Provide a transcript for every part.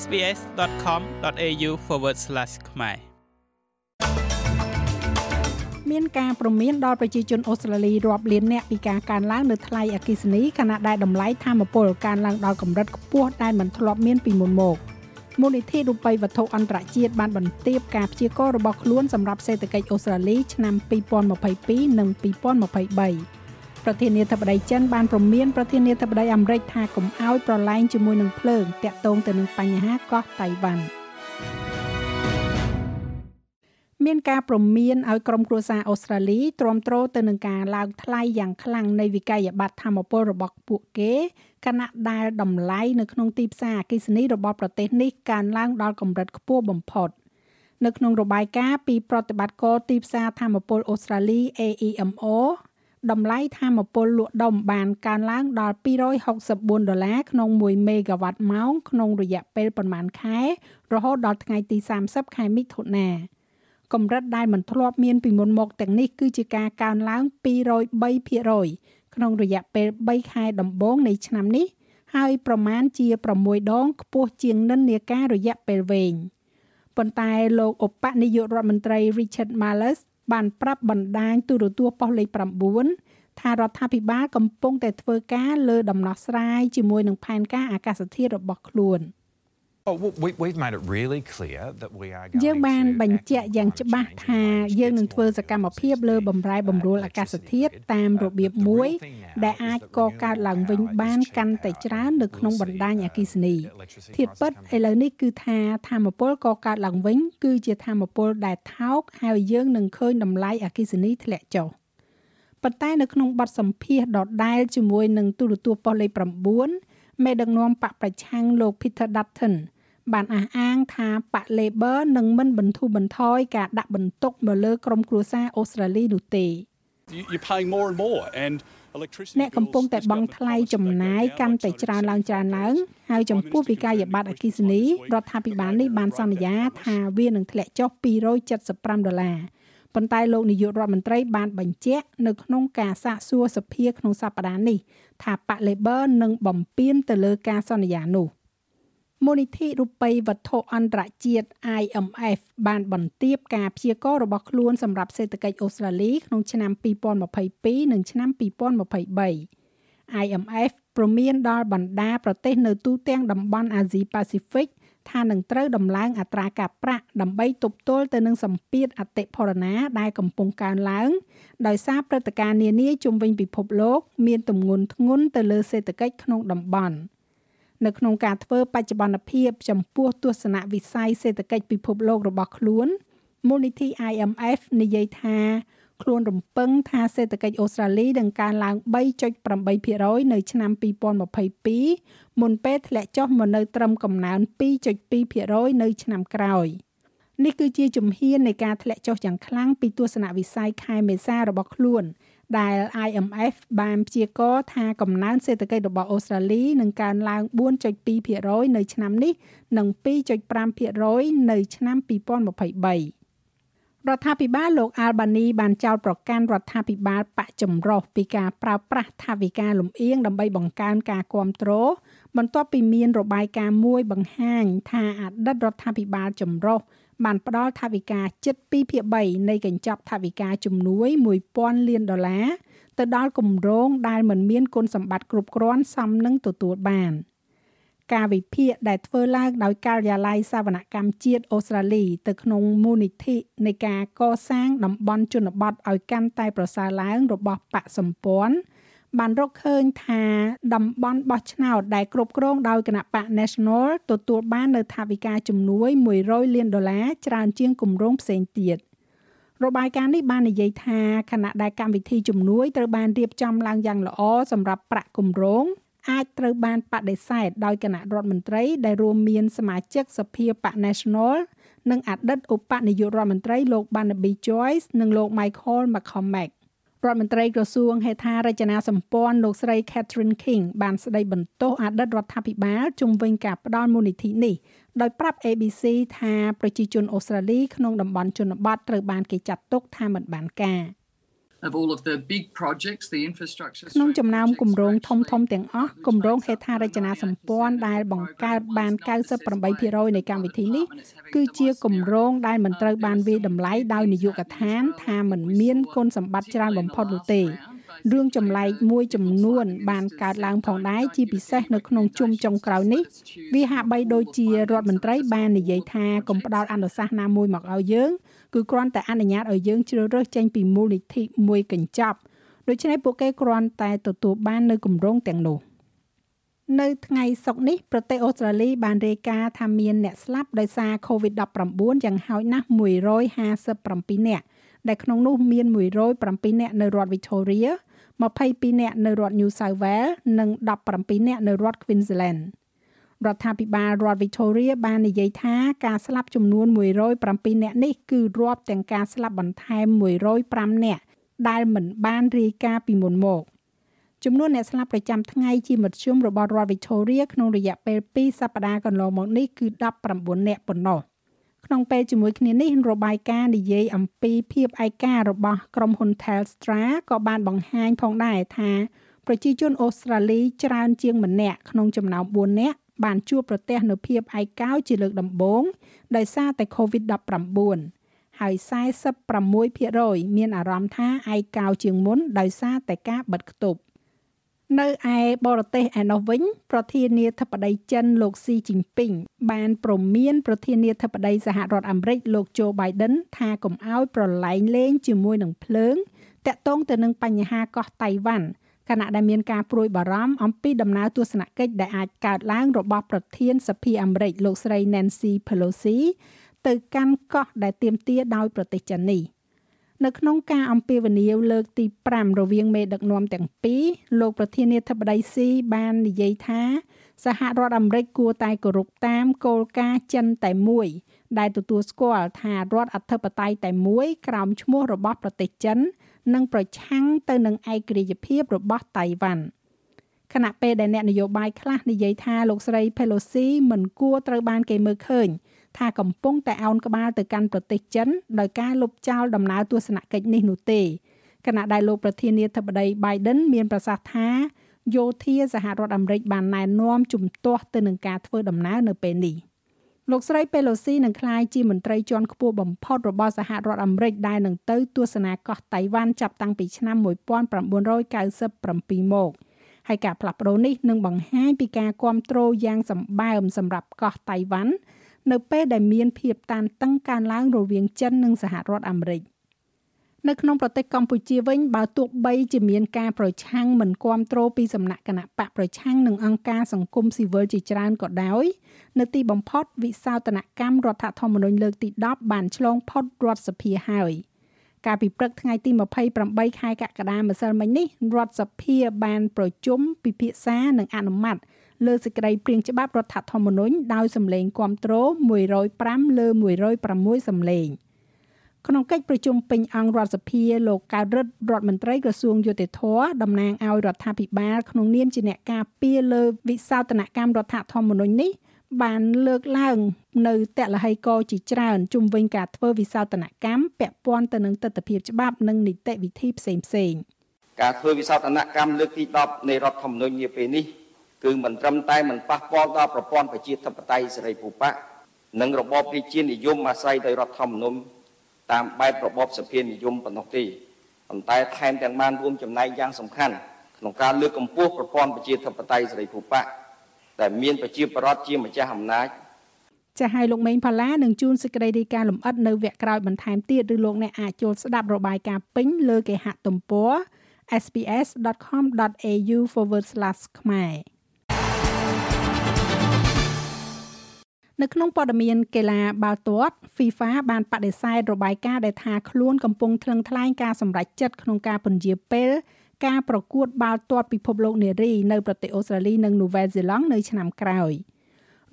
sbs.com.au/ ខ្មែរមានការព្រមានដល់ប្រជាជនអូស្ត្រាលីរាប់លាននាក់ពីការកើនឡើងនៅថ្លៃអគ្គិសនីខណៈដែលតម្លៃធម្មពលកើនឡើងដល់កម្រិតខ្ពស់ដែលមិនធ្លាប់មានពីមុនមកមូលនិធិរូបិយវត្ថុអន្តរជាតិបានបន្ទាបការព្យាករណ៍របស់ខ្លួនសម្រាប់សេដ្ឋកិច្ចអូស្ត្រាលីឆ្នាំ2022និង2023 ប្រធានាធិបតីចិនបានព្រមានប្រធានាធិបតីអាមេរិកថាកុំអោយប្រឡែងជាមួយនឹងភ្លើងតាក់ទងទៅនឹងបញ្ហាកោះតៃវ៉ាន់មានការព្រមានឲ្យក្រុមគ្រួសារអូស្ត្រាលីទ្រាំទ្រទៅនឹងការឡើងថ្លៃយ៉ាងខ្លាំងនៃវិក័យប័ត្រធម្មពលរបស់ពួកគេខណៈដែលតម្លៃនៅក្នុងទីផ្សារអគិសនីរបស់ប្រទេសនេះកើនឡើងដល់កម្រិតខ្ពស់បំផុតនៅក្នុងរបាយការណ៍ពីប្រតិបត្តិការទីផ្សារធម្មពលអូស្ត្រាលី AEMO តម្លៃធម្មពលលក់ដុំបានកើនឡើងដល់264ដុល្លារក្នុង1មេហ្គាវ៉ាត់ម៉ោងក្នុងរយៈពេលប្រមាណខែ រហូតដល់ថ្ងៃទី30ខែមិថុនាកម្រិតដែលមិនធ្លាប់មានពីមុនមកទាំងនេះគឺជាការកើនឡើង203%ក្នុងរយៈពេល3ខែដំបូងនៃឆ្នាំនេះ ហើយប្រមាណជា6ដងខ្ពស់ជាងនិន្នាការរយៈពេលវែងប៉ុន្តែលោកឧបនាយករដ្ឋមន្ត្រី Richard Marles បានប្រាប់បណ្ដាញទូរទស្សន៍ប៉ុស្តិ៍លេខ9ថារដ្ឋាភិបាលកំពុងតែធ្វើការលើដំណោះស្រាយជាមួយនឹងផែនការអាកាសធាតុរបស់ខ្លួន។ យើងបានបញ្ជាក់យ៉ាងច្បាស់ថាយើងនឹងធ្វើសកម្មភាពលើបំរែបំរួលអាកាសធាតុតាមរបៀបមួយ ដែលអាចកកើតឡើងវិញបានកាន់តែច្រើននៅក្នុងបណ្ដាញអគ្គិសនីធាតុពិតឥឡូវនេះគឺថាធម្មពលកកើតឡើងវិញ គឺជាធម្មពលដែលថោកហើយយើងនឹងឃើញតម្លៃអគ្គិសនីធ្លាក់ចុះប៉ុន្តែនៅក្នុងបទសម្ភាសន៍ដដែលជាមួយនឹងទូរទស្សន៍ប៉ុស្តិ៍លេខ9មេដឹកនាំបកប្រឆាំងលោក Peter Dutton បានអះអាងថាបក Labor នឹងមិនបន្ធូរបន្ថយការដាក់បន្ទុកមកលើក្រុមគ្រួសារអូស្ត្រាលីនោះទេ You're paying more and more and អ្នកកំពុងតែបង់ថ្លៃចំណាយកាន់តែច្រើនឡើងច្រើនឡើងហើយចំពោះវិក័យប័ត្រអគិសនីរដ្ឋាភិបាលនេះបានសន្យាថាវានឹងធ្លាក់ចុះ275ដុល្លារប៉ុន្តែលោកនាយករដ្ឋមន្ត្រីបានបញ្ជាក់នៅក្នុងការសាកសួរសភាក្នុងសប្តាហ៍នេះថាបក Labor នឹងបំពេញទៅលើការសន្យានោះ។ មូលនិធិរូបិយវត្ថុអន្តរជាតិ IMF បានបន្ទាបការព្យាករណ៍របស់ខ្លួនសម្រាប់សេដ្ឋកិច្ចអូស្ត្រាលីក្នុងឆ្នាំ2022និងឆ្នាំ2023 IMF ព្រមានដល់បណ្ដាប្រទេសនៅទូទាំងតំបន់អាស៊ីប៉ាស៊ីហ្វិកថានឹងត្រូវដំឡើងអត្រាការប្រាក់ដើម្បីទប់ទល់ទៅនឹងសម្ពាធអតិផរណាដែលកំពុងកើនឡើង ដោយសារព្រឹត្តិការណ៍នានាជុំវិញពិភពលោក មានទម្ងន់ធ្ងន់ទៅលើសេដ្ឋកិច្ចក្នុងតំបន់។ នៅក្នុងការធ្វើបច្ចុប្បន្នភាពចំពោះទស្សនវិស័យសេដ្ឋកិច្ចពិភពលោករបស់ខ្លួនមូលនិធិ IMF និយាយថាខ្លួនរំពឹងថាសេដ្ឋកិច្ចអូស្ត្រាលីនឹងកើនឡើង3.8%នៅឆ្នាំ2022មុនពេលធ្លាក់ចុះមកនៅត្រឹមកំណើន2.2%នៅឆ្នាំក្រោយនេះគឺជាជំហាននៃការធ្លាក់ចុះយ៉ាងខ្លាំងពីទស្សនវិស័យខែមេសារបស់ខ្លួន ដែល IMF បានព្យាករណ៍ថាកំណើនសេដ្ឋកិច្ចរបស់អូស្ត្រាលីនឹងកើនឡើង4.2%នៅឆ្នាំនេះនិង2.5%នៅឆ្នាំ2023រដ្ឋាភិបាលលោក Albany បានចោទប្រកាន់រដ្ឋាភិបាលបកចម្រុះពីការប្រើប្រាស់ថវិកាលំអៀងដើម្បីបង្កើនការគ្រប់គ្រងបន្ទាប់ពីមានរបាយការណ៍មួយបង្ហាញថាអតីតរដ្ឋាភិបាលចម្រុះ បានផ្ដល់ថវិកាជិត2ភាគ3នៃកញ្ចប់ថវិកាជំនួយ1000លានដុល្លារទៅដល់គម្រោងដែលមិនមានគុណសម្បត្តិគ្រប់គ្រាន់សមនឹងទទួលបានការវិភាគដែលធ្វើឡើងដោយការិយាល័យសវនកម្មជាតិអូស្ត្រាលី ទៅក្នុងមូលនិធិនៃការកសាងតំបន់ជនបទឲ្យកាន់តែប្រសើរឡើងរបស់បកសម្ព័ន្ធ បានរកឃើញថាតំបន់បោះឆ្នោតដែលគ្រប់គ្រងដោយគណៈបក National ទទួលបាននៅថវិកាជំនួយ100លានដុល្លារច្រើនជាងគម្រោងផ្សេងទៀតរបាយការណ៍នេះបាននិយាយថាខណៈដែលកម្មវិធីជំនួយត្រូវបានរៀបចំឡើងយ៉ាងល្អសម្រាប់ប្រាក់គម្រោងអាចត្រូវបានបដិសេធដោយគណៈរដ្ឋមន្ត្រីដែលរួមមានសមាជិកសភាបក National និងអតីតឧបនាយករដ្ឋមន្ត្រីលោក Barnaby Joyce និងលោក Michael McCormack រដ្ឋមន្ត្រីក្រសួងហេដ្ឋារចនាសម្ព័ន្ធលោកស្រី Catherine King បានស្ដីបន្ទោសអតីតរដ្ឋាភិបាលជំវិញការផ្ដល់មូលនិធិនេះដោយប្រាប់ ABC ថាប្រជាជនអូស្ត្រាលីក្នុងតំបន់ជនបទត្រូវបានគេចាត់ទុកថាមិនបានការ of all of the big projects the infrastructure ក្នុងចំណោមគម្រោងធំធំទាំងអស់គម្រោងហេដ្ឋារចនាសម្ព័ន្ធដែលបង្កើតបាន98%នៃកម្មវិធីនេះគឺជាគម្រោងដែលមិនត្រូវបានវាយតម្លៃដោយនាយកដ្ឋានថាมันមានគុណសម្បត្តិច្រើនបំផុតនោះទេរឿងចម្លែកមួយចំនួន បានកើតឡើងផងដែរជាពិសេសនៅក្នុងជុំចុងក្រោយនេះវាហាក់បីដូចជារដ្ឋមន្ត្រីបាននិយាយថាកុំផ្ដោតអនុសាសន៍ណាមួយមកឲ្យយើង គឺគ្រាន់តែអនុញ្ញាតឲ្យយើងជ្រើសរើសចេញពីមូលនិធិមួយកញ្ចប់ដូច្នេះពួកគេគ្រាន់តែទទួលបាននៅគម្រោងទាំងនោះនៅថ្ងៃសុក្រនេះប្រទេសអូស្ត្រាលីបានរាយការណ៍ថាមានអ្នកស្លាប់ដោយសារ COVID-19 យ៉ាងហោចណាស់157នាក់ដែលក្នុងនោះមាន107នាក់នៅរដ្ឋ Victoria 22នាក់នៅរដ្ឋ New South Wales និង17នាក់នៅរដ្ឋ Queensland រដ្ឋាភិបាលរដ្ឋ Victoria បាននិយាយថាការស្លាប់ចំនួន107នាក់នេះគឺរាប់ទាំងការស្លាប់បន្ថែម105នាក់ដែលមិនបានរាយការណ៍ពីមុនមកចំនួនអ្នកស្លាប់ប្រចាំថ្ងៃជាមធ្យមរបស់រដ្ឋ Victoria ក្នុងរយៈពេល2សប្តាហ៍កន្លងមកនេះគឺ19នាក់ប៉ុណ្ណោះក្នុងពេលជាមួយគ្នានេះរបាយការណ៍និយាយអំពីភាពឯការបស់ក្រុមហ៊ុន Telstra ក៏បានបង្ហាញផងដែរថាប្រជាជនអូស្ត្រាលីច្រើនជាងម្នាក់ក្នុងចំណោម4នាក់ បានជួបប្រទះនូវភាពឯកោជាលើកដំបូងដោយសារតែ COVID-19 ហើយ46%មានអារម្មណ៍ថាឯកោជាងមុនដោយសារតែការបិទគប់នៅឯបរទេសឯណោះវិញ ប្រធានាធិបតីចិនលោកស៊ីជីនពីងបានព្រមានប្រធានាធិបតីសហរដ្ឋអាមេរិកលោកโจ Biden ថាកុំឲ្យប្រឡែងលេងជាមួយនឹងភ្លើងតាក់ទងទៅនឹងបញ្ហាកោះតៃវ៉ាន់ ខណៈដែលមានការព្រួយបារម្ភអំពីដំណើរទស្សនកិច្ចដែលអាចកើតឡើងរបស់ប្រធានសភាអាមេរិកលោកស្រី Nancy Pelosi ទៅកាន់កោះដែលទាមទារដោយប្រទេសចិននេះ។នៅក្នុងការអំពាវនាវលើកទី5រវាងមេដឹកនាំទាំងពីរលោកប្រធានាធិបតីស៊ីបាននិយាយថា សហរដ្ឋអាមេរិកគួរតែគោរពតាមគោលការណ៍ចិនតែមួយដែលទទួលស្គាល់ថារដ្ឋអធិបតេយ្យតែមួយក្រោមឈ្មោះរបស់ប្រទេសចិន និងប្រឆាំងទៅនឹងឯករាជ្យភាពរបស់តៃវ៉ាន់ខណៈពេលដែលអ្នកនយោបាយខ្លះនិយាយថាលោកស្រី Pelosi មិនគួរត្រូវបានគេមើលឃើញថាកំពុងតែអោនក្បាលទៅកាន់ប្រទេសចិនដោយការលុបចោលដំណើរទស្សនកិច្ចនេះនោះទេគណៈដែលលោកប្រធានាធិបតី Biden មានប្រសាសន៍ថាយោធាសហរដ្ឋអាមេរិកបានណែនាំជំទាស់ទៅនឹងការធ្វើដំណើរនៅពេលនេះ លោកស្រី Pelosi នឹងក្លាយជាមន្ត្រីជាន់ខ្ពស់បំផុតរបស់សហរដ្ឋអាមេរិកដែលនឹងទៅទស្សនាកោះតៃវ៉ាន់ចាប់តាំងពីឆ្នាំ1997មកហើយការផ្លាស់ប្ដូរនេះនឹងបង្ហាញពីការគ្រប់គ្រងយ៉ាងសម្បើមសម្រាប់កោះតៃវ៉ាន់នៅពេលដែលមានភាពតានតឹងកើនឡើងរវាងចិននិងសហរដ្ឋអាមេរិក នៅក្នុងប្រទេសកម្ពុជាវិញបើទោះបីជាមានការប្រឆាំងមិនគ្រប់គ្រងពីសំណាក់គណៈបកប្រឆាំងនិងអង្គការសង្គមស៊ីវិលជាច្រើនក៏ដោយនៅទីបំផុតវិសោធនកម្មរដ្ឋធម្មនុញ្ញលើកទី10បានឆ្លងផុតរដ្ឋសភាហើយកាលពីព្រឹកថ្ងៃទី28ខែកក្កដាម្សិលមិញនេះរដ្ឋសភាបានប្រជុំពិភាក្សានិងអនុម័តលើសេចក្តីព្រាងច្បាប់រដ្ឋធម្មនុញ្ញដោយសម្លេងគាំទ្រ105លើ106សម្លេង ក្នុងកិច្ចប្រជុំពេញអង្គរដ្ឋសភាលោកកើតរិទ្ធរដ្ឋមន្ត្រីក្រសួងយុតិធធតំណាងឲ្យរដ្ឋាភិបាលក្នុងនាមជាអ្នកការពារលើវិសោធនកម្មរដ្ឋធម្មនុញ្ញនេះបានលើកឡើងនៅតលហីកជាច្រើនជុំវិញការធ្វើវិសោធនកម្មពាក់ព័ន្ធទៅនឹងទស្សនវិជ្ជាច្បាប់និងនីតិវិធីផ្សេងផ្សេងការធ្វើវិសោធនកម្មលើកទី10នៃរដ្ឋធម្មនុញ្ញនាពេលនេះគឺមិនត្រឹមតែមិនប៉ះពាល់ដល់ប្រព័ន្ធប្រជាធិបតេយ្យសេរីភូប៉ានិងរបបរាជានិយមអាស្រ័យដោយរដ្ឋធម្មនុញ្ញ តាមបែបរបបសភានិយមប៉ុណ្ណោះទេប៉ុន្តែថែមទាំងបានរួមចំណែកយ៉ាងសំខាន់ក្នុងការលើកកម្ពស់ប្រព័ន្ធប្រជាធិបតេយ្យសេរីភូប៉ាដែលមានប្រជាប្រដ្ឋជាម្ចាស់អំណាចចាស់ឲ្យលោកមេងផាឡានឹងជួនសេចក្តីរាយការណ៍លម្អិតនៅវគ្គក្រោយបន្ថែមទៀតឬលោកអ្នកអាចចូលស្ដាប់របាយការណ៍ពេញលើគេហទំព័រ sps.com.au/ ខ្មែរ នៅក្នុងព័ត៌មានកីឡាបាល់ទាត់ FIFA បានបដិសេធរបាយការណ៍ដែលថាខ្លួនកំពុងថ្លឹងថ្លែងការសម្រេចចិត្តក្នុងការពន្យាពេលការប្រកួតបាល់ទាត់ពិភពលោកនារីនៅប្រទេសអូស្ត្រាលីនិងនូវែលសេឡង់នៅឆ្នាំក្រោយ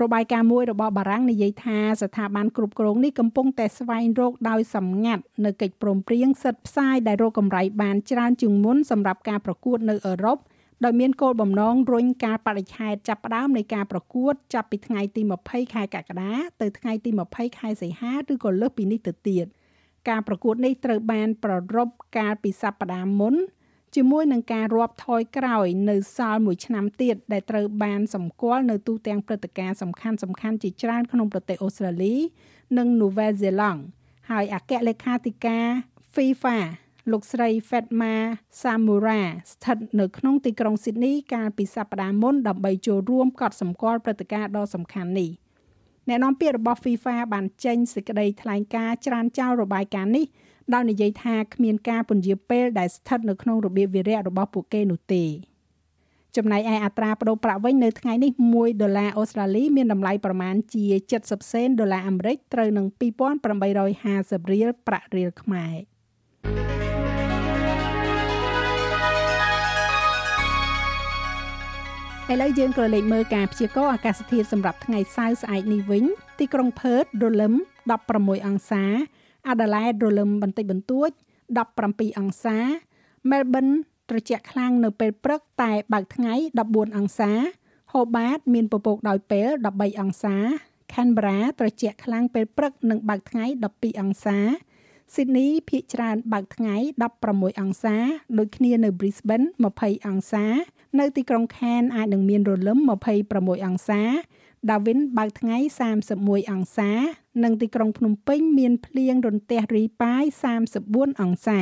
របាយការណ៍មួយរបស់បារាំងនិយាយថាស្ថាប័នគ្រប់គ្រងនេះកំពុងតែស្វែងរកដោយសម្ងាត់នៅកិច្ចព្រមព្រៀងសិទ្ធិផ្សាយដែលរកកម្រៃបានច្រើនជាងមុនសម្រាប់ការប្រកួតនៅអឺរ៉ុប ដោយមានគោលបំណងរុញការបរិច្ឆេទចាប់ផ្ដើមនៃការប្រកួតចាប់ពីថ្ងៃទី20ខែកក្កដាទៅថ្ងៃទី20ខែសីហាឬក៏លើសពីនេះទៅទៀតការប្រកួតនេះត្រូវបាន ប្ររពកាលពីសប្តាហ៍មុនជាមួយនឹងការរាប់ថយក្រោយនៅសល់មួយឆ្នាំទៀតដែលត្រូវបានសម្គាល់នៅទូទាំងព្រឹត្តិការណ៍សំខាន់សំខាន់ជាច្រើនក្នុងប្រទេសអូស្ត្រាលី និងនូវែលសេឡង់ហើយអគ្គលេខាធិការ FIFA លោកស្រី Fatma Samura ស្ថិតនៅក្នុងទីក្រុង Sydney កាលពីសប្តាហ៍មុនដើម្បីចូលរួមកត់សម្គាល់ព្រឹត្តិការណ៍ដ៏សំខាន់នេះអ្នកនាំពាក្យរបស់ FIFA បានចេញសេចក្តីថ្លែងការណ៍ច្រានចោលរបាយការណ៍នេះដោយនិយាយថាគ្មានការពន្យាពេលដែលស្ថិតនៅក្នុងរបៀបវារៈរបស់ពួកគេនោះទេចំណែកឯអត្រាប្តូរប្រាក់វិញនៅថ្ងៃនេះ1ដុល្លារអូស្ត្រាលីមានតម្លៃប្រមាណជា70សេនដុល្លារអាមេរិកត្រូវនឹង2850រៀលប្រាក់រៀលខ្មែរ ឥឡូវយើងក៏លេខមើលការព្យាករណ៍អាកាសធាតុសម្រាប់ថ្ងៃសៅរ៍ស្អែកនេះវិញ ទីក្រុងផឺតរលឹម16អង្សាអាដាលេដរលឹមបន្តិចបន្តួច17អង្សាមែលប៊នត្រជាក់ខ្លាំងនៅពេលព្រឹកតែបើកថ្ងៃ14អង្សាហូបាត មានពពកដោយពេល13អង្សា Canberra ត្រជាក់ខ្លាំងពេលព្រឹកនិងបើកថ្ងៃ12អង្សា Sydney ភាគច្រើនបើកថ្ងៃ16អង្សាដូចគ្នានៅ Brisbane 20អង្សា នៅទីក្រុង Cairns អាចនឹងមានរលឹម26អង្សា Darwin បើកថ្ងៃ31អង្សា និងទីក្រុងភ្នំពេញមានភ្លៀងរន្ទះរីប៉ាយ34អង្សា